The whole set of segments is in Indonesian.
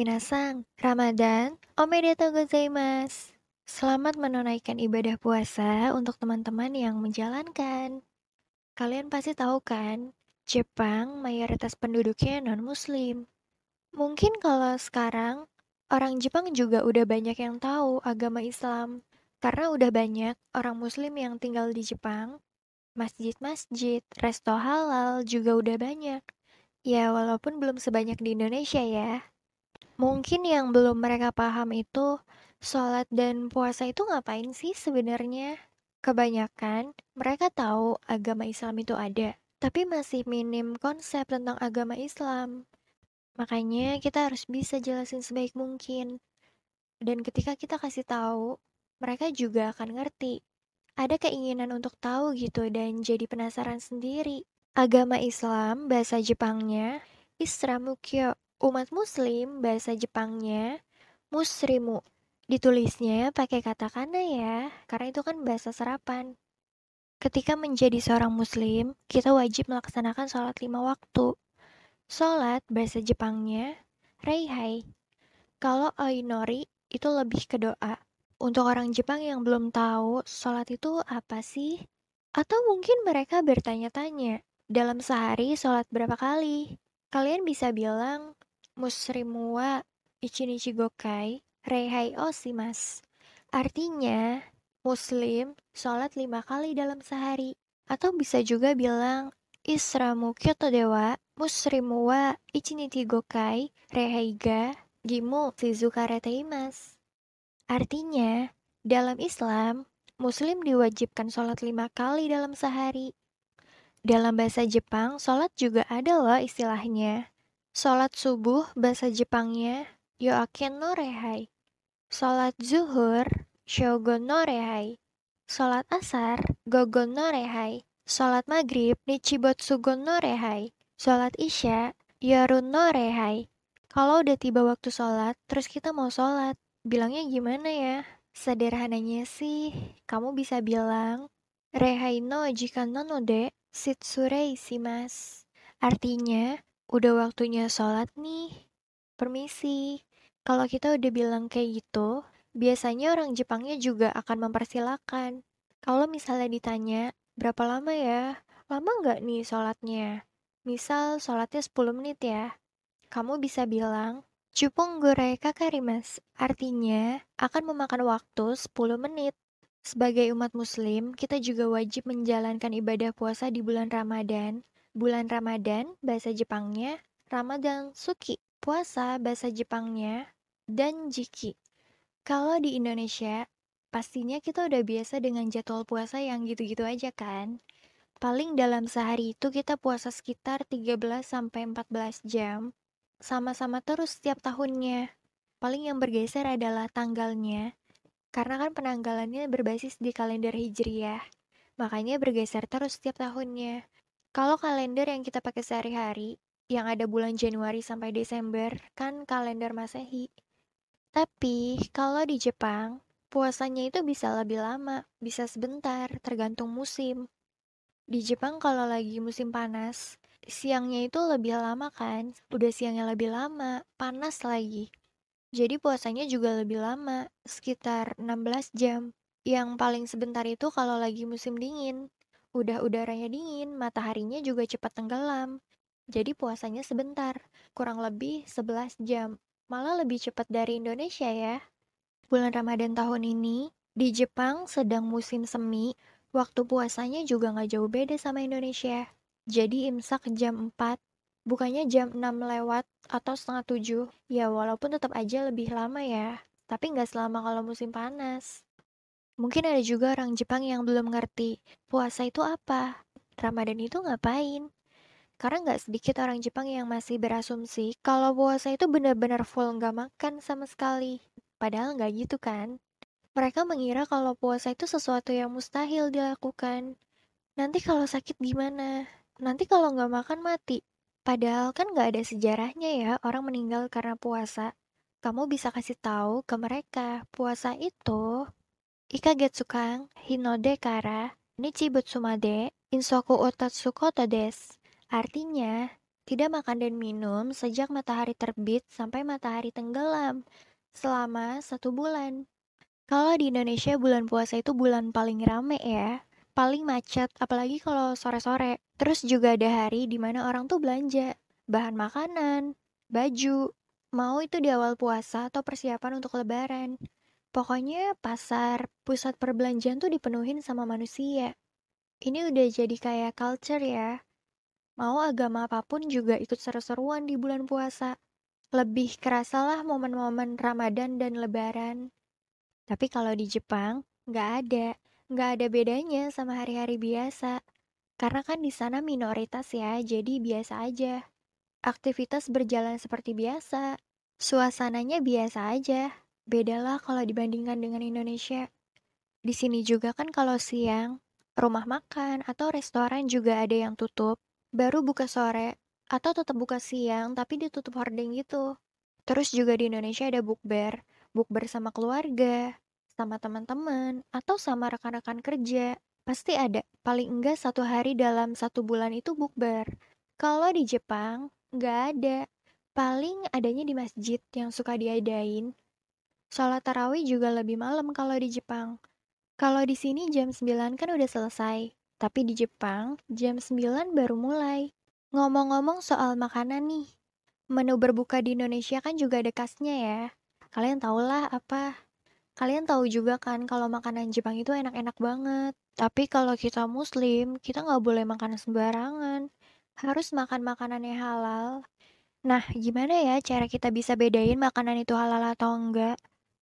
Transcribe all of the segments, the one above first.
Minasang, Ramadan, omedetou gozaimasu. Selamat menunaikan ibadah puasa untuk teman-teman yang menjalankan. Kalian pasti tahu kan, Jepang mayoritas penduduknya non-muslim. Mungkin kalau sekarang, orang Jepang juga udah banyak yang tahu agama Islam. Karena udah banyak orang muslim yang tinggal di Jepang, masjid-masjid, resto halal juga udah banyak. Ya walaupun belum sebanyak di Indonesia ya. Mungkin yang belum mereka paham itu, sholat dan puasa itu ngapain sih sebenarnya? Kebanyakan mereka tahu agama Islam itu ada, tapi masih minim konsep tentang agama Islam. Makanya kita harus bisa jelasin sebaik mungkin. Dan ketika kita kasih tahu, mereka juga akan ngerti. Ada keinginan untuk tahu gitu dan jadi penasaran sendiri. Agama Islam, bahasa Jepangnya, Isramukyo Umat muslim bahasa Jepangnya musrimu. Ditulisnya pakai kata kana ya, karena itu kan bahasa serapan. Ketika menjadi seorang muslim, kita wajib melaksanakan sholat lima waktu. Sholat bahasa Jepangnya reihai. Kalau oinori itu lebih ke doa. Untuk orang Jepang yang belum tahu sholat itu apa sih? Atau mungkin mereka bertanya-tanya, dalam sehari sholat berapa kali? Kalian bisa bilang, musrimu wa ichinichi gokai reihai osimas. Artinya, muslim sholat lima kali dalam sehari. Atau bisa juga bilang, Isramu kyoto dewa musrimu wa ichinichi gokai reihai ga gimu shizukareteimas. Artinya, dalam Islam, muslim diwajibkan sholat lima kali dalam sehari. Dalam bahasa Jepang, sholat juga ada loh istilahnya. Sholat subuh bahasa Jepangnya Yoaken no Rehai. Sholat zuhur Shogun no Rehai. Sholat asar Gogon no Rehai. Sholat maghrib Nichibotsugon no Rehai. Sholat isya Yorun no Rehai. Kalau udah tiba waktu sholat, terus kita mau sholat, bilangnya gimana ya? Sederhananya sih, kamu bisa bilang, Rehai no jikan no node sitsurei mas. Artinya, udah waktunya sholat nih. Permisi. Kalau kita udah bilang kayak gitu, biasanya orang Jepangnya juga akan mempersilahkan. Kalau misalnya ditanya, berapa lama ya? Lama nggak nih sholatnya? Misal sholatnya 10 menit ya. Kamu bisa bilang, Cupung gorei kakarimas, artinya akan memakan waktu 10 menit. Sebagai umat muslim, kita juga wajib menjalankan ibadah puasa di bulan Ramadan Bulan Ramadan, bahasa Jepangnya Ramadan Suki. Puasa, bahasa Jepangnya dan Jiki. Kalau di Indonesia, pastinya kita udah biasa dengan jadwal puasa yang gitu-gitu aja kan? Paling dalam sehari itu kita puasa sekitar 13-14 jam. Sama-sama terus setiap tahunnya. Paling yang bergeser adalah tanggalnya. Karena kan penanggalannya berbasis di kalender Hijriyah. Makanya bergeser terus setiap tahunnya. Kalau kalender yang kita pakai sehari-hari, yang ada bulan Januari sampai Desember, kan kalender Masehi. Tapi kalau di Jepang, puasanya itu bisa lebih lama, bisa sebentar, tergantung musim. Di Jepang kalau lagi musim panas, siangnya itu lebih lama kan, udah siangnya lebih lama, panas lagi. Jadi puasanya juga lebih lama, sekitar 16 jam. Yang paling sebentar itu kalau lagi musim dingin, Udah udaranya dingin, mataharinya juga cepat tenggelam. Jadi puasanya sebentar, kurang lebih 11 jam. Malah lebih cepat dari Indonesia ya. Bulan Ramadan tahun ini, di Jepang sedang musim semi, waktu puasanya juga nggak jauh beda sama Indonesia. Jadi imsak jam 4, bukannya jam 6 lewat atau setengah 7. Ya walaupun tetap aja lebih lama ya, tapi nggak selama kalau musim panas. Mungkin ada juga orang Jepang yang belum ngerti, puasa itu apa? Ramadan itu ngapain? Karena nggak sedikit orang Jepang yang masih berasumsi kalau puasa itu benar-benar full nggak makan sama sekali. Padahal nggak gitu kan? Mereka mengira kalau puasa itu sesuatu yang mustahil dilakukan. Nanti kalau sakit gimana? Nanti kalau nggak makan mati. Padahal kan nggak ada sejarahnya ya orang meninggal karena puasa. Kamu bisa kasih tahu ke mereka, puasa itu Ikagetsukan hinode kara nichi butsumade insoku otatsu koto des. Artinya, tidak makan dan minum sejak matahari terbit sampai matahari tenggelam selama satu bulan. Kalau di Indonesia bulan puasa itu bulan paling rame ya, paling macet, apalagi kalau sore-sore. Terus juga ada hari di mana orang tuh belanja, bahan makanan, baju, mau itu di awal puasa atau persiapan untuk lebaran. Pokoknya pasar, pusat perbelanjaan tuh dipenuhin sama manusia. Ini udah jadi kayak culture ya. Mau agama apa pun juga ikut seru-seruan di bulan puasa. Lebih kerasalah momen-momen Ramadan dan Lebaran. Tapi kalau di Jepang, nggak ada. Nggak ada bedanya sama hari-hari biasa. Karena kan di sana minoritas ya, jadi biasa aja. Aktivitas berjalan seperti biasa. Suasananya biasa aja. Bedalah kalau dibandingkan dengan Indonesia. Di sini juga kan kalau siang, rumah makan atau restoran juga ada yang tutup. Baru buka sore, atau tetap buka siang tapi ditutup hording gitu. Terus juga di Indonesia ada bukber, bukber sama keluarga, sama teman-teman, atau sama rekan-rekan kerja. Pasti ada, paling enggak satu hari dalam satu bulan itu bukber. Kalau di Jepang, nggak ada. Paling adanya di masjid yang suka diadain. Sholat tarawih juga lebih malam kalau di Jepang. Kalau di sini jam 9 kan udah selesai. Tapi di Jepang, jam 9 baru mulai. Ngomong-ngomong soal makanan nih, menu berbuka di Indonesia kan juga ada khasnya ya. Kalian tahulah apa? Kalian tahu juga kan kalau makanan Jepang itu enak-enak banget. Tapi kalau kita muslim, kita nggak boleh makan sembarangan. Harus makan makanan yang halal. Nah, gimana ya cara kita bisa bedain makanan itu halal atau enggak?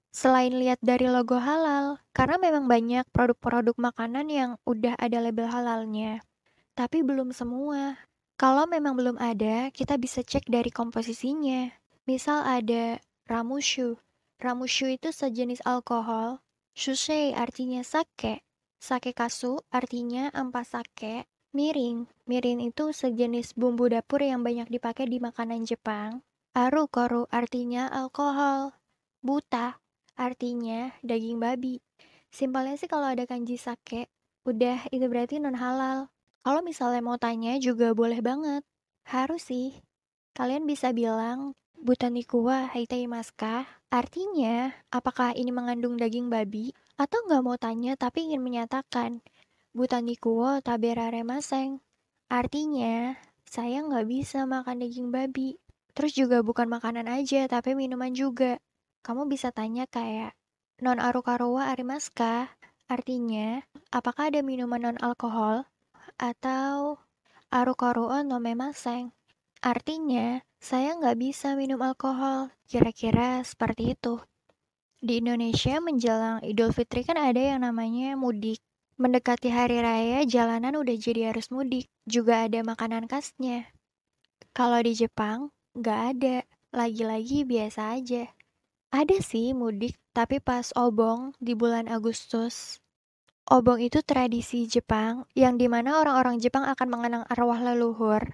Selain lihat dari logo halal, karena memang banyak produk-produk makanan yang udah ada label halalnya. Tapi belum semua. Kalau memang belum ada, kita bisa cek dari komposisinya. Misal ada ramushu. Ramushu itu sejenis alkohol. Shusei artinya sake. Sake kasu artinya ampas sake. Mirin. Mirin itu sejenis bumbu dapur yang banyak dipakai di makanan Jepang. Aru koru artinya alkohol. Buta artinya daging babi. Simpelnya sih kalau ada kanji sake, udah itu berarti non halal. Kalau misalnya mau tanya juga boleh banget. Harus sih. Kalian bisa bilang, Butaniku wa haitaimaska. Artinya, apakah ini mengandung daging babi? Atau nggak mau tanya tapi ingin menyatakan, Butaniku wa taberare maseng. Artinya, saya nggak bisa makan daging babi. Terus juga bukan makanan aja, tapi minuman juga. Kamu bisa tanya kayak, non arukarowa arimaska? Artinya, apakah ada minuman non alkohol? atau aru-karuan no memaseng. Artinya, saya nggak bisa minum alkohol. Kira-kira seperti itu. Di Indonesia menjelang Idul Fitri kan ada yang namanya mudik. Mendekati hari raya, jalanan udah jadi harus mudik. Juga ada makanan khasnya. Kalau di Jepang, nggak ada. Lagi-lagi biasa aja. Ada sih mudik, tapi pas obong di bulan Agustus. Obong itu tradisi Jepang yang di mana orang-orang Jepang akan mengenang arwah leluhur.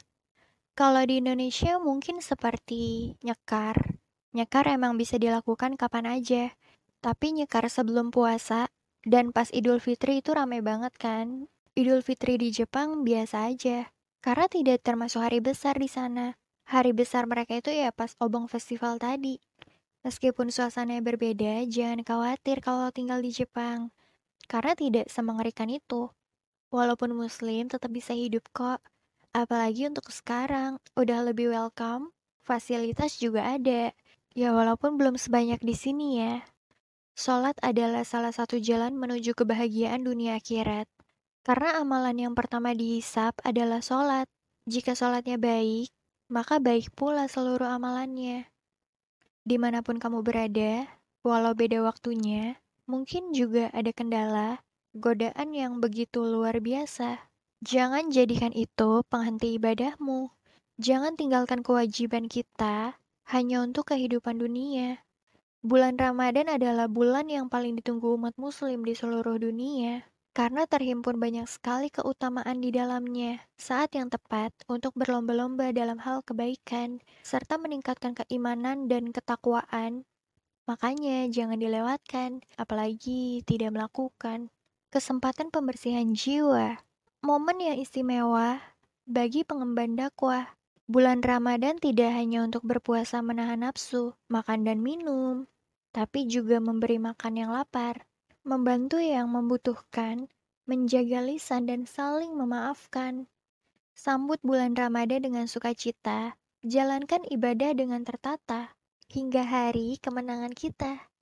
Kalau di Indonesia mungkin seperti nyekar. Nyekar emang bisa dilakukan kapan aja. Tapi nyekar sebelum puasa dan pas Idul Fitri itu rame banget kan. Idul Fitri di Jepang biasa aja. Karena tidak termasuk hari besar di sana. Hari besar mereka itu ya pas Obong Festival tadi. Meskipun suasananya berbeda, jangan khawatir kalau tinggal di Jepang karena tidak semengerikan itu. Walaupun muslim tetap bisa hidup kok. Apalagi untuk sekarang, udah lebih welcome, fasilitas juga ada. Ya walaupun belum sebanyak di sini ya. Sholat adalah salah satu jalan menuju kebahagiaan dunia akhirat. Karena amalan yang pertama dihisap adalah sholat. Jika sholatnya baik, maka baik pula seluruh amalannya. Di mana pun kamu berada, walau beda waktunya, Mungkin juga ada kendala, godaan yang begitu luar biasa. Jangan jadikan itu penghenti ibadahmu. Jangan tinggalkan kewajiban kita hanya untuk kehidupan dunia. Bulan Ramadan adalah bulan yang paling ditunggu umat muslim di seluruh dunia karena terhimpun banyak sekali keutamaan di dalamnya. Saat yang tepat untuk berlomba-lomba dalam hal kebaikan serta meningkatkan keimanan dan ketakwaan Makanya jangan dilewatkan, apalagi tidak melakukan. Kesempatan pembersihan jiwa, momen yang istimewa bagi pengemban dakwah. Bulan Ramadan tidak hanya untuk berpuasa menahan nafsu, makan dan minum, tapi juga memberi makan yang lapar, membantu yang membutuhkan, menjaga lisan dan saling memaafkan. Sambut bulan Ramadan dengan sukacita, jalankan ibadah dengan tertata, hingga hari kemenangan kita.